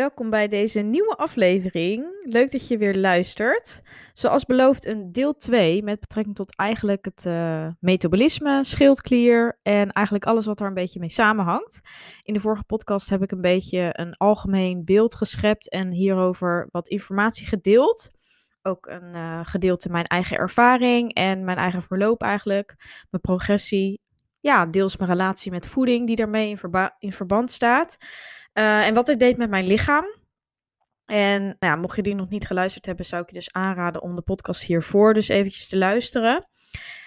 Welkom bij deze nieuwe aflevering. Leuk dat je weer luistert. Zoals beloofd een deel 2 met betrekking tot eigenlijk het uh, metabolisme, schildklier en eigenlijk alles wat er een beetje mee samenhangt. In de vorige podcast heb ik een beetje een algemeen beeld geschept en hierover wat informatie gedeeld. Ook een uh, gedeelte mijn eigen ervaring en mijn eigen verloop eigenlijk, mijn progressie. Ja, deels mijn relatie met voeding die daarmee in, in verband staat. Uh, en wat ik deed met mijn lichaam. En nou ja, mocht je die nog niet geluisterd hebben, zou ik je dus aanraden om de podcast hiervoor dus eventjes te luisteren.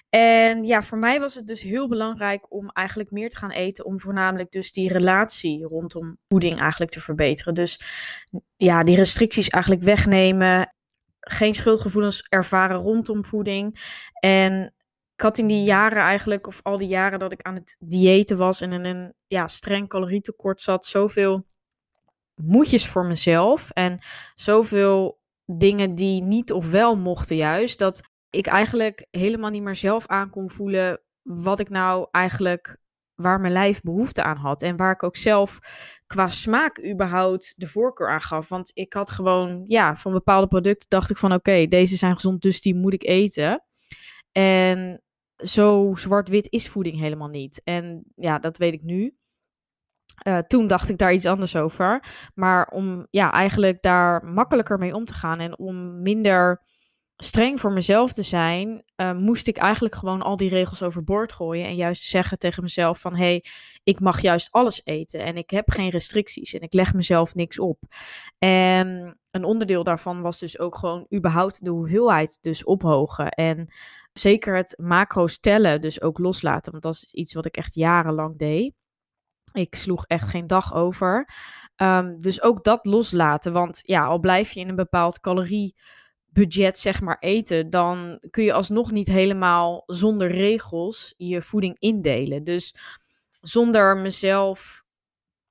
En ja, voor mij was het dus heel belangrijk om eigenlijk meer te gaan eten. Om voornamelijk dus die relatie rondom voeding eigenlijk te verbeteren. Dus ja, die restricties eigenlijk wegnemen. Geen schuldgevoelens ervaren rondom voeding. En ik had in die jaren eigenlijk, of al die jaren dat ik aan het diëten was en in een ja, streng calorietekort zat, zoveel moedjes voor mezelf en zoveel dingen die niet of wel mochten juist, dat ik eigenlijk helemaal niet meer zelf aan kon voelen wat ik nou eigenlijk, waar mijn lijf behoefte aan had en waar ik ook zelf qua smaak überhaupt de voorkeur aan gaf. Want ik had gewoon, ja, van bepaalde producten dacht ik van oké, deze zijn gezond, dus die moet ik eten. En zo zwart-wit is voeding helemaal niet. En ja, dat weet ik nu. Uh, toen dacht ik daar iets anders over. Maar om ja, eigenlijk daar makkelijker mee om te gaan en om minder streng voor mezelf te zijn, uh, moest ik eigenlijk gewoon al die regels overboord gooien. En juist zeggen tegen mezelf van hé, hey, ik mag juist alles eten en ik heb geen restricties en ik leg mezelf niks op. En een onderdeel daarvan was dus ook gewoon überhaupt de hoeveelheid dus ophogen. En zeker het macro's tellen dus ook loslaten. Want dat is iets wat ik echt jarenlang deed. Ik sloeg echt geen dag over. Um, dus ook dat loslaten. Want ja, al blijf je in een bepaald caloriebudget zeg maar eten, dan kun je alsnog niet helemaal zonder regels je voeding indelen. Dus zonder mezelf,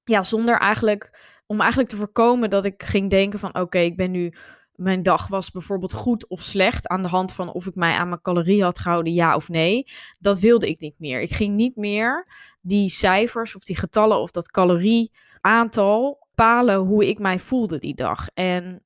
ja, zonder eigenlijk, om eigenlijk te voorkomen dat ik ging denken van oké, ik ben nu mijn dag was bijvoorbeeld goed of slecht aan de hand van of ik mij aan mijn calorieën had gehouden, ja of nee. Dat wilde ik niet meer. Ik ging niet meer die cijfers of die getallen of dat calorieaantal bepalen hoe ik mij voelde die dag. En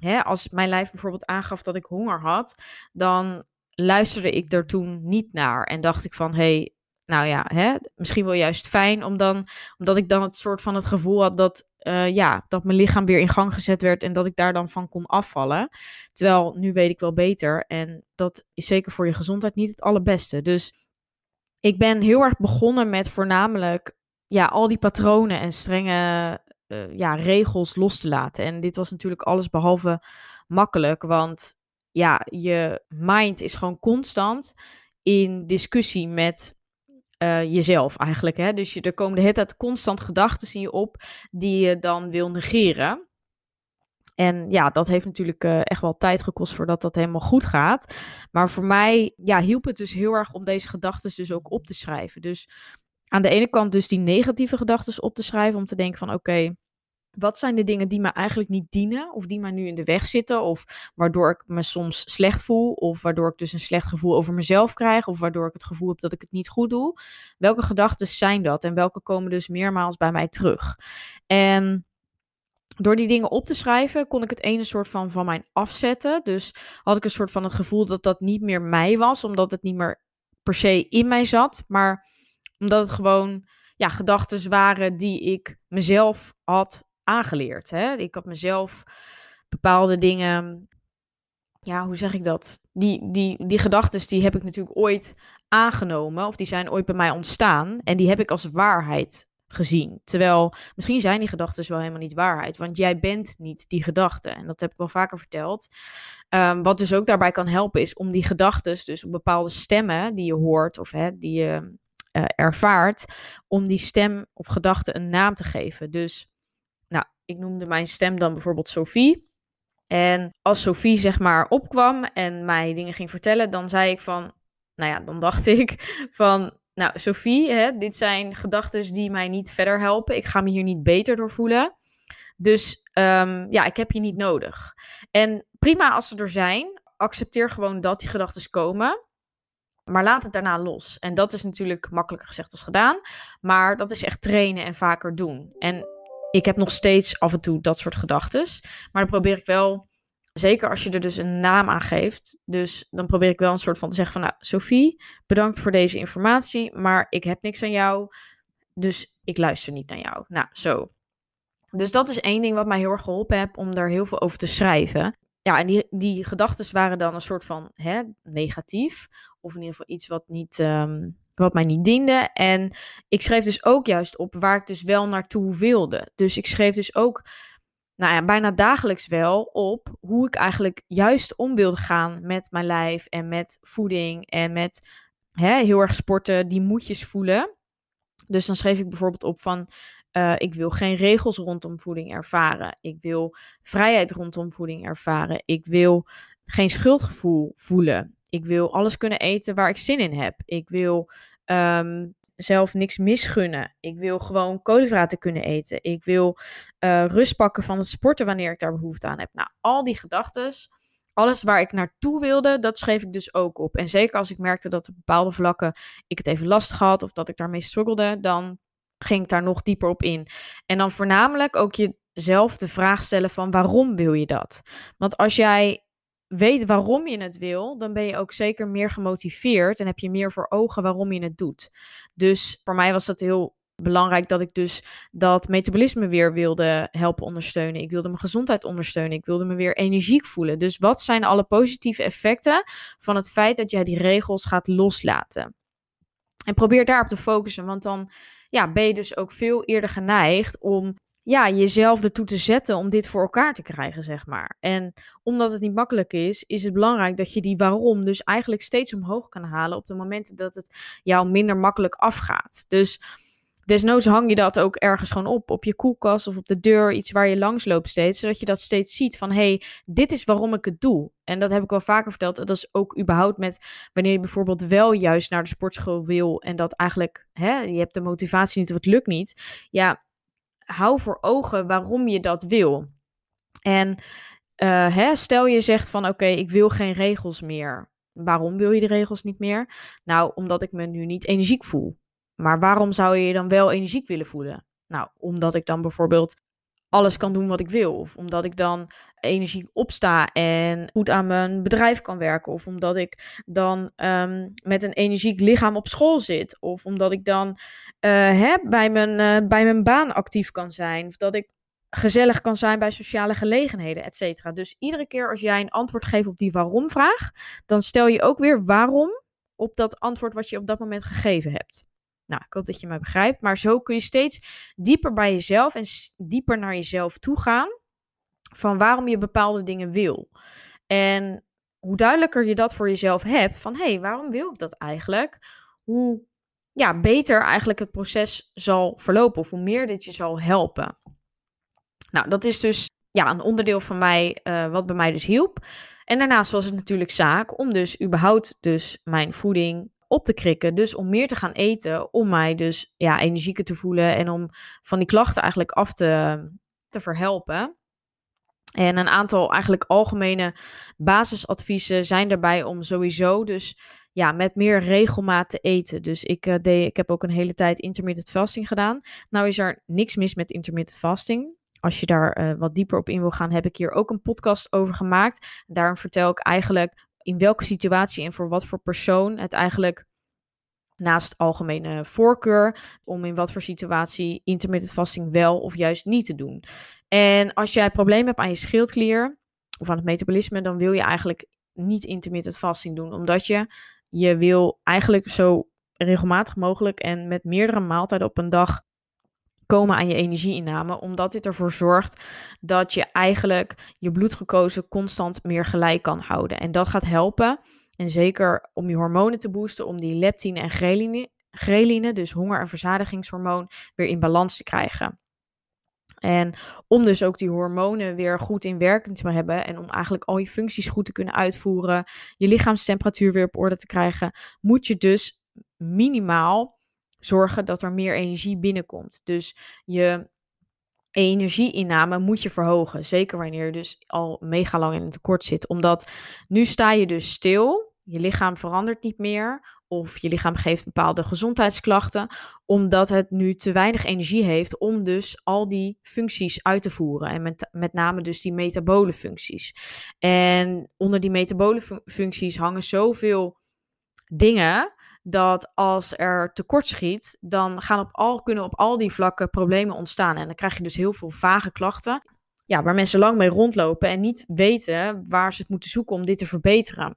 hè, als mijn lijf bijvoorbeeld aangaf dat ik honger had, dan luisterde ik er toen niet naar en dacht ik van hey, nou ja, hè, misschien wel juist fijn, om dan, omdat ik dan het soort van het gevoel had dat, uh, ja, dat mijn lichaam weer in gang gezet werd en dat ik daar dan van kon afvallen. Terwijl nu weet ik wel beter en dat is zeker voor je gezondheid niet het allerbeste. Dus ik ben heel erg begonnen met voornamelijk ja, al die patronen en strenge uh, ja, regels los te laten. En dit was natuurlijk alles behalve makkelijk, want ja, je mind is gewoon constant in discussie met uh, jezelf eigenlijk. Hè? Dus je, er komen de hele tijd constant gedachten in je op die je dan wil negeren. En ja, dat heeft natuurlijk uh, echt wel tijd gekost voordat dat helemaal goed gaat. Maar voor mij ja, hielp het dus heel erg om deze gedachten dus ook op te schrijven. Dus aan de ene kant dus die negatieve gedachten op te schrijven. Om te denken van oké, wat zijn de dingen die me eigenlijk niet dienen of die mij nu in de weg zitten of waardoor ik me soms slecht voel of waardoor ik dus een slecht gevoel over mezelf krijg of waardoor ik het gevoel heb dat ik het niet goed doe. Welke gedachten zijn dat en welke komen dus meermaals bij mij terug? En door die dingen op te schrijven kon ik het ene soort van van mij afzetten. Dus had ik een soort van het gevoel dat dat niet meer mij was, omdat het niet meer per se in mij zat, maar omdat het gewoon ja, gedachten waren die ik mezelf had aangeleerd. Hè? Ik had mezelf bepaalde dingen, ja, hoe zeg ik dat? Die, die, die gedachten die heb ik natuurlijk ooit aangenomen, of die zijn ooit bij mij ontstaan. En die heb ik als waarheid gezien. Terwijl misschien zijn die gedachten wel helemaal niet waarheid, want jij bent niet die gedachte. En dat heb ik wel vaker verteld. Ehm, wat dus ook daarbij kan helpen is om die gedachten, dus op bepaalde stemmen die je hoort of hè, die je uh, ervaart, om die stem of gedachte een naam te geven. Dus, nou, ik noemde mijn stem dan bijvoorbeeld Sophie. En als Sophie zeg maar opkwam en mij dingen ging vertellen, dan zei ik van, nou ja, dan dacht ik van, nou Sophie, hè, dit zijn gedachten die mij niet verder helpen. Ik ga me hier niet beter door voelen. Dus um, ja, ik heb je niet nodig. En prima als ze er zijn, accepteer gewoon dat die gedachten komen. Maar laat het daarna los. En dat is natuurlijk makkelijker gezegd als gedaan. Maar dat is echt trainen en vaker doen. En ik heb nog steeds af en toe dat soort gedachten. Maar dan probeer ik wel, zeker als je er dus een naam aan geeft. Dus dan probeer ik wel een soort van te zeggen van, nou, Sophie, bedankt voor deze informatie. Maar ik heb niks aan jou. Dus ik luister niet naar jou. Nou, zo. Dus dat is één ding wat mij heel erg geholpen heeft om daar heel veel over te schrijven. Ja, en die, die gedachten waren dan een soort van hè, negatief. Of in ieder geval iets wat, niet, um, wat mij niet diende. En ik schreef dus ook juist op waar ik dus wel naartoe wilde. Dus ik schreef dus ook nou ja, bijna dagelijks wel op hoe ik eigenlijk juist om wilde gaan met mijn lijf en met voeding en met hè, heel erg sporten, die moedjes voelen. Dus dan schreef ik bijvoorbeeld op van uh, ik wil geen regels rondom voeding ervaren. Ik wil vrijheid rondom voeding ervaren. Ik wil geen schuldgevoel voelen. Ik wil alles kunnen eten waar ik zin in heb. Ik wil um, zelf niks misgunnen. Ik wil gewoon koolhydraten kunnen eten. Ik wil uh, rust pakken van het sporten wanneer ik daar behoefte aan heb. Nou, al die gedachten, alles waar ik naartoe wilde, dat schreef ik dus ook op. En zeker als ik merkte dat op bepaalde vlakken ik het even lastig had of dat ik daarmee struggelde, dan ging ik daar nog dieper op in. En dan voornamelijk ook jezelf de vraag stellen van waarom wil je dat? Want als jij weet waarom je het wil, dan ben je ook zeker meer gemotiveerd en heb je meer voor ogen waarom je het doet. Dus voor mij was dat heel belangrijk dat ik dus dat metabolisme weer wilde helpen ondersteunen. Ik wilde mijn gezondheid ondersteunen. Ik wilde me weer energiek voelen. Dus wat zijn alle positieve effecten van het feit dat jij die regels gaat loslaten? En probeer daarop te focussen, want dan ja, ben je dus ook veel eerder geneigd om ja, jezelf ertoe te zetten om dit voor elkaar te krijgen, zeg maar. En omdat het niet makkelijk is, is het belangrijk dat je die waarom dus eigenlijk steeds omhoog kan halen op de momenten dat het jou minder makkelijk afgaat. Dus desnoods hang je dat ook ergens gewoon op, op je koelkast of op de deur, iets waar je langs loopt steeds, zodat je dat steeds ziet van, hé, hey, dit is waarom ik het doe. En dat heb ik wel vaker verteld. Dat is ook überhaupt met wanneer je bijvoorbeeld wel juist naar de sportschool wil en dat eigenlijk, hè, je hebt de motivatie niet of het lukt niet. Ja, hou voor ogen waarom je dat wil. En uh, hè, stel je zegt van oké, ik wil geen regels meer. Waarom wil je de regels niet meer? Nou, omdat ik me nu niet energiek voel. Maar waarom zou je je dan wel energiek willen voelen? Nou, omdat ik dan bijvoorbeeld alles kan doen wat ik wil. Of omdat ik dan energiek opsta en goed aan mijn bedrijf kan werken. Of omdat ik dan um, met een energiek lichaam op school zit. Of omdat ik dan uh, bij, mijn, uh, bij mijn baan actief kan zijn. Of dat ik gezellig kan zijn bij sociale gelegenheden, et cetera. Dus iedere keer als jij een antwoord geeft op die waarom-vraag, dan stel je ook weer waarom op dat antwoord wat je op dat moment gegeven hebt. Nou, ik hoop dat je mij begrijpt. Maar zo kun je steeds dieper bij jezelf en dieper naar jezelf toe gaan. Van waarom je bepaalde dingen wil. En hoe duidelijker je dat voor jezelf hebt. Van hé, hey, waarom wil ik dat eigenlijk? Hoe ja, beter eigenlijk het proces zal verlopen. Of hoe meer dit je zal helpen. Nou, dat is dus ja, een onderdeel van mij, uh, wat bij mij dus hielp. En daarnaast was het natuurlijk zaak om dus überhaupt dus mijn voeding op te krikken. Dus om meer te gaan eten, om mij dus ja, energieker te voelen en om van die klachten eigenlijk af te, te verhelpen. En een aantal eigenlijk algemene basisadviezen zijn daarbij om sowieso dus ja, met meer regelmaat te eten. Dus ik, uh, deed, ik heb ook een hele tijd intermittent fasting gedaan. Nou is er niks mis met intermittent fasting. Als je daar uh, wat dieper op in wil gaan, heb ik hier ook een podcast over gemaakt. Daarom vertel ik eigenlijk in welke situatie en voor wat voor persoon het eigenlijk naast algemene voorkeur om in wat voor situatie intermittent fasting wel of juist niet te doen. En als jij problemen hebt aan je schildklier of aan het metabolisme, dan wil je eigenlijk niet intermittent fasting doen, omdat je je wil eigenlijk zo regelmatig mogelijk en met meerdere maaltijden op een dag komen aan je energieinname, omdat dit ervoor zorgt dat je eigenlijk je bloedglucose constant meer gelijk kan houden. En dat gaat helpen, en zeker om je hormonen te boosten, om die leptine en ghreline, ghreline dus honger- en verzadigingshormoon, weer in balans te krijgen. En om dus ook die hormonen weer goed in werking te hebben en om eigenlijk al je functies goed te kunnen uitvoeren, je lichaamstemperatuur weer op orde te krijgen, moet je dus minimaal zorgen dat er meer energie binnenkomt. Dus je energieinname moet je verhogen. Zeker wanneer je dus al mega lang in een tekort zit. Omdat nu sta je dus stil. Je lichaam verandert niet meer. Of je lichaam geeft bepaalde gezondheidsklachten. Omdat het nu te weinig energie heeft om dus al die functies uit te voeren. En met, met name dus die metabole functies. En onder die metabole functies hangen zoveel dingen dat als er tekort schiet, dan gaan op al, kunnen op al die vlakken problemen ontstaan. En dan krijg je dus heel veel vage klachten, ja, waar mensen lang mee rondlopen en niet weten waar ze het moeten zoeken om dit te verbeteren.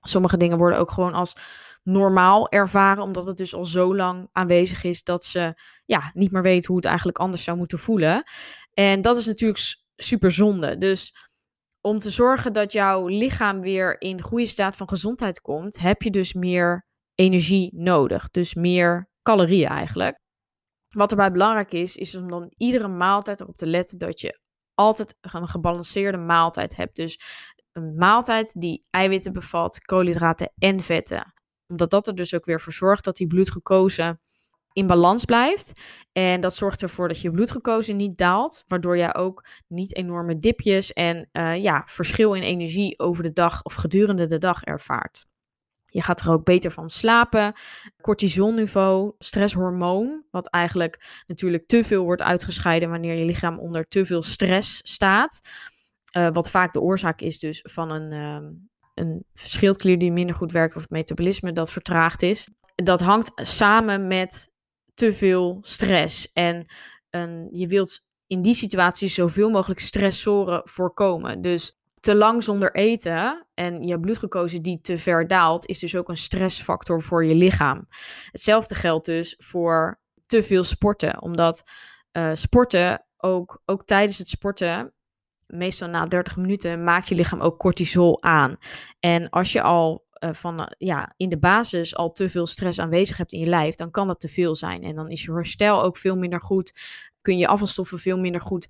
Sommige dingen worden ook gewoon als normaal ervaren, omdat het dus al zo lang aanwezig is dat ze ja, niet meer weten hoe het eigenlijk anders zou moeten voelen. En dat is natuurlijk super zonde. Dus om te zorgen dat jouw lichaam weer in goede staat van gezondheid komt, heb je dus meer energie nodig. Dus meer calorieën eigenlijk. Wat erbij belangrijk is, is om dan iedere maaltijd erop te letten dat je altijd een gebalanceerde maaltijd hebt. Dus een maaltijd die eiwitten bevat, koolhydraten en vetten. Omdat dat er dus ook weer voor zorgt dat die bloedglucose in balans blijft. En dat zorgt ervoor dat je bloedglucose niet daalt, waardoor je ook niet enorme dipjes en uh, ja, verschil in energie over de dag of gedurende de dag ervaart. Je gaat er ook beter van slapen. Cortisolniveau, stresshormoon, wat eigenlijk natuurlijk te veel wordt uitgescheiden wanneer je lichaam onder te veel stress staat. Uh, wat vaak de oorzaak is dus van een, uh, een schildklier die minder goed werkt of het metabolisme dat vertraagd is. Dat hangt samen met te veel stress. En je wilt in die situatie zoveel mogelijk stressoren voorkomen. Dus te lang zonder eten en je bloedglucose die te ver daalt, is dus ook een stressfactor voor je lichaam. Hetzelfde geldt dus voor te veel sporten, omdat uh, sporten ook, ook tijdens het sporten, meestal na 30 minuten, maakt je lichaam ook cortisol aan. En als je al uh, van, ja, in de basis al te veel stress aanwezig hebt in je lijf, dan kan dat te veel zijn. En dan is je herstel ook veel minder goed, kun je afvalstoffen veel minder goed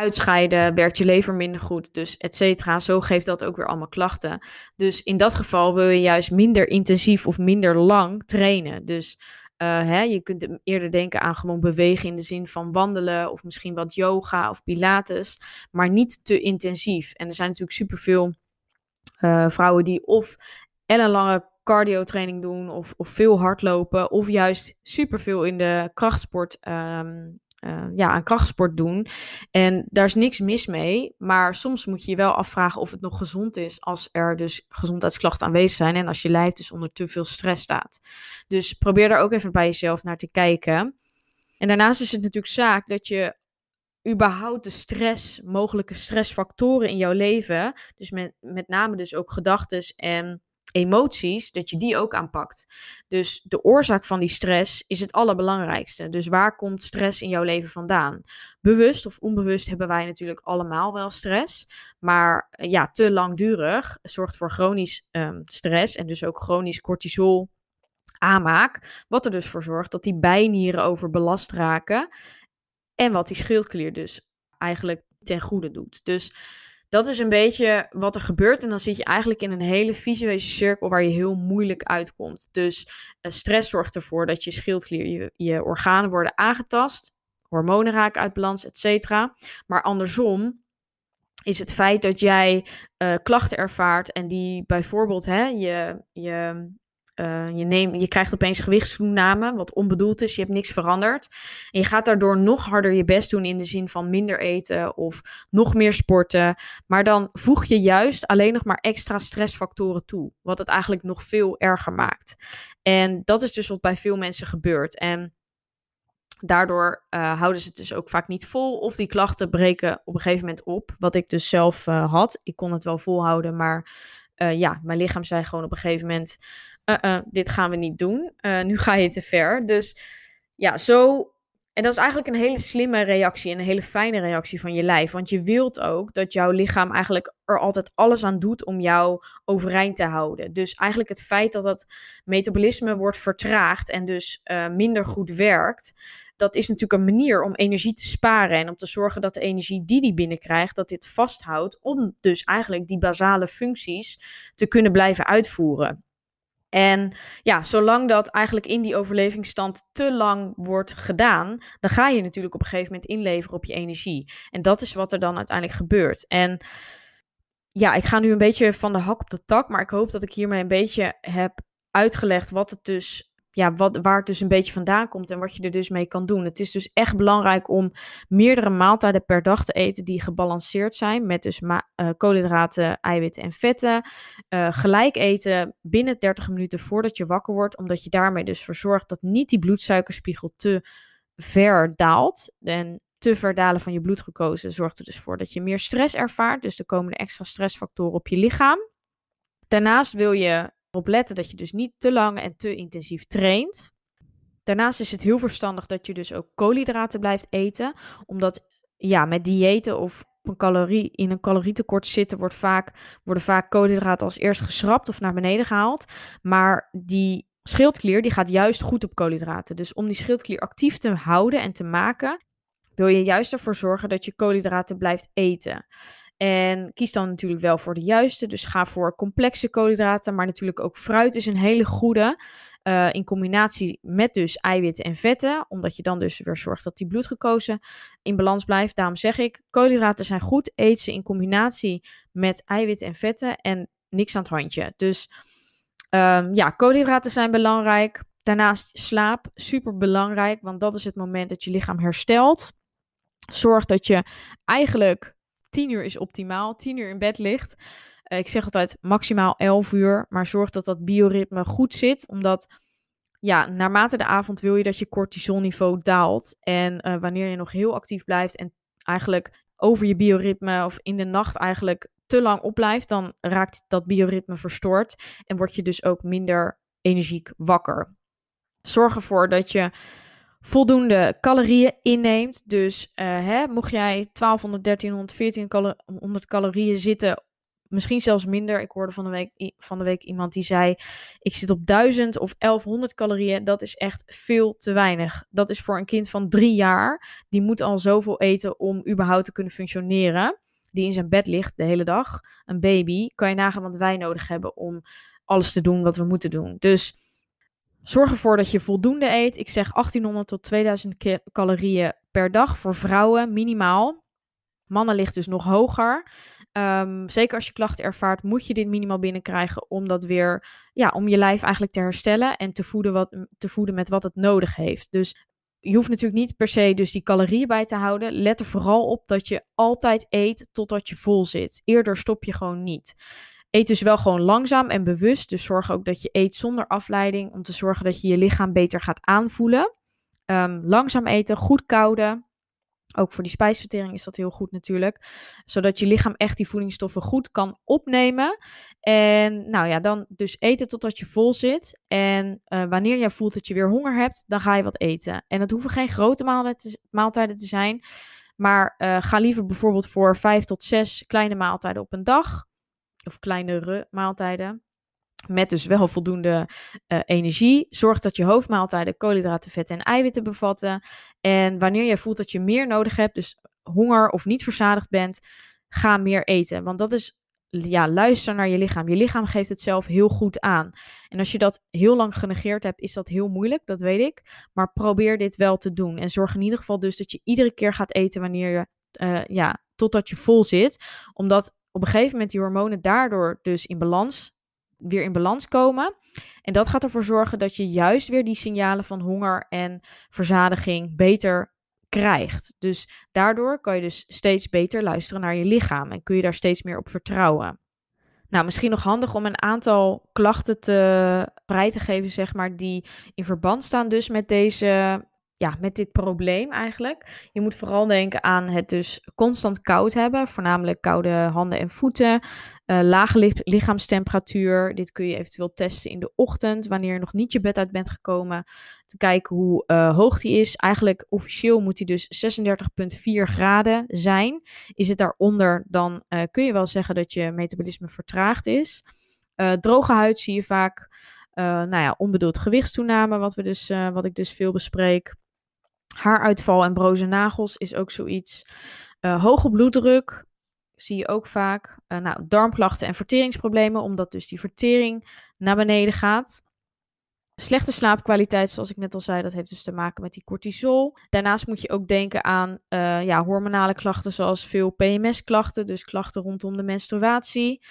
uitscheiden, werkt je lever minder goed, dus et cetera. Zo geeft dat ook weer allemaal klachten. Dus in dat geval wil je juist minder intensief of minder lang trainen. Dus uh, hè, je kunt eerder denken aan gewoon bewegen in de zin van wandelen of misschien wat yoga of pilates, maar niet te intensief. En er zijn natuurlijk superveel uh, vrouwen die of ellenlange cardio training doen of, of veel hardlopen of juist superveel in de krachtsport um, uh, ja, aan krachtsport doen. En daar is niks mis mee. Maar soms moet je je wel afvragen of het nog gezond is als er dus gezondheidsklachten aanwezig zijn. En als je lijf dus onder te veel stress staat. Dus probeer daar ook even bij jezelf naar te kijken. En daarnaast is het natuurlijk zaak dat je überhaupt de stress, mogelijke stressfactoren in jouw leven, dus met, met name dus ook gedachten en emoties, dat je die ook aanpakt. Dus de oorzaak van die stress is het allerbelangrijkste. Dus waar komt stress in jouw leven vandaan? Bewust of onbewust hebben wij natuurlijk allemaal wel stress. Maar eh, ja, te langdurig zorgt voor chronisch um, stress en dus ook chronisch cortisol aanmaak. Wat er dus voor zorgt dat die bijnieren overbelast raken. En wat die schildklier dus eigenlijk ten goede doet. Dus dat is een beetje wat er gebeurt. En dan zit je eigenlijk in een hele visuele cirkel waar je heel moeilijk uitkomt. Dus uh, stress zorgt ervoor dat je schildklier, je, je organen worden aangetast. Hormonen raken uit balans, et cetera. Maar andersom is het feit dat jij uh, klachten ervaart en die bijvoorbeeld hè, je, je uh, je, neem, je krijgt opeens gewichtstoename, wat onbedoeld is. Je hebt niks veranderd. En je gaat daardoor nog harder je best doen in de zin van minder eten of nog meer sporten. Maar dan voeg je juist alleen nog maar extra stressfactoren toe. Wat het eigenlijk nog veel erger maakt. En dat is dus wat bij veel mensen gebeurt. En daardoor uh, houden ze het dus ook vaak niet vol. Of die klachten breken op een gegeven moment op. Wat ik dus zelf uh, had. Ik kon het wel volhouden, maar ja, mijn lichaam zei gewoon op een gegeven moment uh, uh, dit gaan we niet doen. Uh, nu ga je te ver. Dus ja, zo En dat is eigenlijk een hele slimme reactie en een hele fijne reactie van je lijf. Want je wilt ook dat jouw lichaam eigenlijk er altijd alles aan doet om jou overeind te houden. Dus eigenlijk het feit dat dat metabolisme wordt vertraagd en dus minder goed werkt. Dat is natuurlijk een manier om energie te sparen en om te zorgen dat de energie die die binnenkrijgt, dat dit vasthoudt om dus eigenlijk die basale functies te kunnen blijven uitvoeren. En ja, zolang dat eigenlijk in die overlevingsstand te lang wordt gedaan, dan ga je natuurlijk op een gegeven moment inleveren op je energie. En dat is wat er dan uiteindelijk gebeurt. En ja, ik ga nu een beetje van de hak op de tak, maar ik hoop dat ik hiermee een beetje heb uitgelegd wat het dus ja, wat, waar het dus een beetje vandaan komt en wat je er dus mee kan doen. Het is dus echt belangrijk om meerdere maaltijden per dag te eten die gebalanceerd zijn. Met dus uh, koolhydraten, eiwitten en vetten. Uh, gelijk eten binnen 30 minuten voordat je wakker wordt. Omdat je daarmee dus voor zorgt dat niet die bloedsuikerspiegel te ver daalt. En te verdalen van je bloedglucose zorgt er dus voor dat je meer stress ervaart. Dus er komen extra stressfactoren op je lichaam. Daarnaast wil je op letten dat je dus niet te lang en te intensief traint. Daarnaast is het heel verstandig dat je dus ook koolhydraten blijft eten, omdat ja, met diëten of een calorie, in een calorietekort zitten wordt vaak, worden vaak koolhydraten als eerst geschrapt of naar beneden gehaald. Maar die schildklier die gaat juist goed op koolhydraten. Dus om die schildklier actief te houden en te maken, wil je juist ervoor zorgen dat je koolhydraten blijft eten. En kies dan natuurlijk wel voor de juiste. Dus ga voor complexe koolhydraten. Maar natuurlijk ook fruit is een hele goede. Uh, in combinatie met dus eiwitten en vetten. Omdat je dan dus weer zorgt dat die bloedgekozen in balans blijft. Daarom zeg ik, koolhydraten zijn goed. Eet ze in combinatie met eiwitten en vetten. En niks aan het handje. Dus um, ja, koolhydraten zijn belangrijk. Daarnaast slaap, super belangrijk. Want dat is het moment dat je lichaam herstelt. Zorg dat je eigenlijk 10 uur is optimaal. 10 uur in bed ligt. Uh, ik zeg altijd maximaal 11 uur. Maar zorg dat dat bioritme goed zit. Omdat ja, naarmate de avond wil je dat je cortisolniveau daalt. En uh, wanneer je nog heel actief blijft en eigenlijk over je bioritme of in de nacht eigenlijk te lang opblijft, dan raakt dat bioritme verstoord en word je dus ook minder energiek wakker. Zorg ervoor dat je voldoende calorieën inneemt. Dus uh, hè, mocht jij 1200, 1300, 1400 calorieën zitten, misschien zelfs minder. Ik hoorde van de, week, van de week iemand die zei: Ik zit op 1000 of 1100 calorieën. Dat is echt veel te weinig. Dat is voor een kind van drie jaar. Die moet al zoveel eten om überhaupt te kunnen functioneren. Die in zijn bed ligt de hele dag. Een baby. Kan je nagaan wat wij nodig hebben om alles te doen wat we moeten doen. Dus Zorg ervoor dat je voldoende eet. Ik zeg 1800 tot 2000 calorieën per dag voor vrouwen, minimaal. Mannen ligt dus nog hoger. Um, zeker als je klachten ervaart, moet je dit minimaal binnenkrijgen om dat weer, ja, om je lijf eigenlijk te herstellen en te voeden, wat, te voeden met wat het nodig heeft. Dus je hoeft natuurlijk niet per se dus die calorieën bij te houden. Let er vooral op dat je altijd eet totdat je vol zit. Eerder stop je gewoon niet. Eet dus wel gewoon langzaam en bewust. Dus zorg ook dat je eet zonder afleiding. Om te zorgen dat je je lichaam beter gaat aanvoelen. Um, langzaam eten, goed kouden. Ook voor die spijsvertering is dat heel goed natuurlijk. Zodat je lichaam echt die voedingsstoffen goed kan opnemen. En nou ja, dan dus eten totdat je vol zit. En uh, wanneer jij voelt dat je weer honger hebt, dan ga je wat eten. En dat hoeven geen grote maaltijden te zijn. Maar uh, ga liever bijvoorbeeld voor vijf tot zes kleine maaltijden op een dag of kleinere maaltijden. Met dus wel voldoende uh, energie. Zorg dat je hoofdmaaltijden koolhydraten, vetten en eiwitten bevatten. En wanneer je voelt dat je meer nodig hebt, dus honger of niet verzadigd bent, ga meer eten. Want dat is, ja, luister naar je lichaam. Je lichaam geeft het zelf heel goed aan. En als je dat heel lang genegeerd hebt, is dat heel moeilijk, dat weet ik. Maar probeer dit wel te doen. En zorg in ieder geval dus dat je iedere keer gaat eten wanneer je, uh, ja, totdat je vol zit. Omdat op een gegeven moment die hormonen daardoor dus in balans, weer in balans komen. En dat gaat ervoor zorgen dat je juist weer die signalen van honger en verzadiging beter krijgt. Dus daardoor kan je dus steeds beter luisteren naar je lichaam en kun je daar steeds meer op vertrouwen. Nou, misschien nog handig om een aantal klachten te vrij te geven, zeg maar, die in verband staan dus met deze ja, met dit probleem eigenlijk. Je moet vooral denken aan het dus constant koud hebben, voornamelijk koude handen en voeten, uh, lage lichaamstemperatuur. Dit kun je eventueel testen in de ochtend, wanneer je nog niet je bed uit bent gekomen, te kijken hoe uh, hoog die is. Eigenlijk officieel moet die dus 36,4 graden zijn. Is het daaronder, dan uh, kun je wel zeggen dat je metabolisme vertraagd is. droge huid zie je vaak. nou ja, onbedoeld gewichtstoename, wat, we dus, wat ik dus veel bespreek. Haaruitval en broze nagels is ook zoiets. Uh, hoge bloeddruk zie je ook vaak. Uh, nou, darmklachten en verteringsproblemen, omdat dus die vertering naar beneden gaat. Slechte slaapkwaliteit, zoals ik net al zei, dat heeft dus te maken met die cortisol. Daarnaast moet je ook denken aan uh, ja, hormonale klachten, zoals veel PMS-klachten, dus klachten rondom de menstruatie.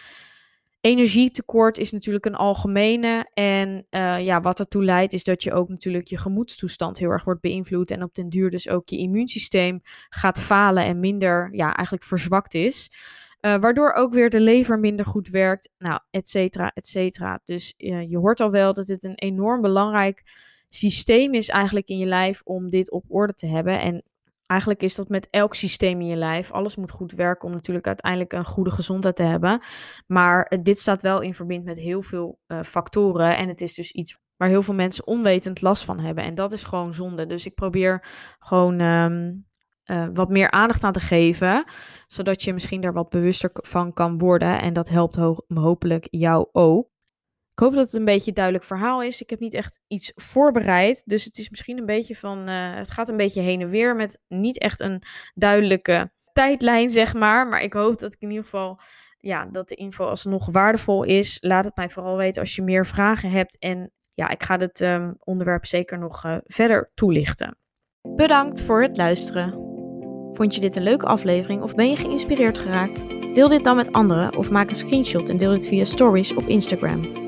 Energietekort is natuurlijk een algemene. En uh, ja, wat ertoe leidt, is dat je ook natuurlijk je gemoedstoestand heel erg wordt beïnvloed. En op den duur dus ook je immuunsysteem gaat falen en minder, ja, eigenlijk verzwakt is. Uh, waardoor ook weer de lever minder goed werkt. Nou, et cetera, et cetera. Dus je hoort al wel dat het een enorm belangrijk systeem is eigenlijk in je lijf om dit op orde te hebben. En Eigenlijk is dat met elk systeem in je lijf. Alles moet goed werken om natuurlijk uiteindelijk een goede gezondheid te hebben. Maar dit staat wel in verband met heel veel uh, factoren. En het is dus iets waar heel veel mensen onwetend last van hebben. En dat is gewoon zonde. Dus ik probeer gewoon um, uh, wat meer aandacht aan te geven. Zodat je misschien daar wat bewuster van kan worden. En dat helpt ho hopelijk jou ook. Ik hoop dat het een beetje een duidelijk verhaal is. Ik heb niet echt iets voorbereid. Dus het is misschien een beetje van. Uh, het gaat een beetje heen en weer met niet echt een duidelijke tijdlijn, zeg maar. Maar ik hoop dat ik in ieder geval. Ja, dat de info alsnog waardevol is. Laat het mij vooral weten als je meer vragen hebt. En ja, ik ga dit um, onderwerp zeker nog uh, verder toelichten. Bedankt voor het luisteren. Vond je dit een leuke aflevering of ben je geïnspireerd geraakt? Deel dit dan met anderen of maak een screenshot en deel dit via stories op Instagram.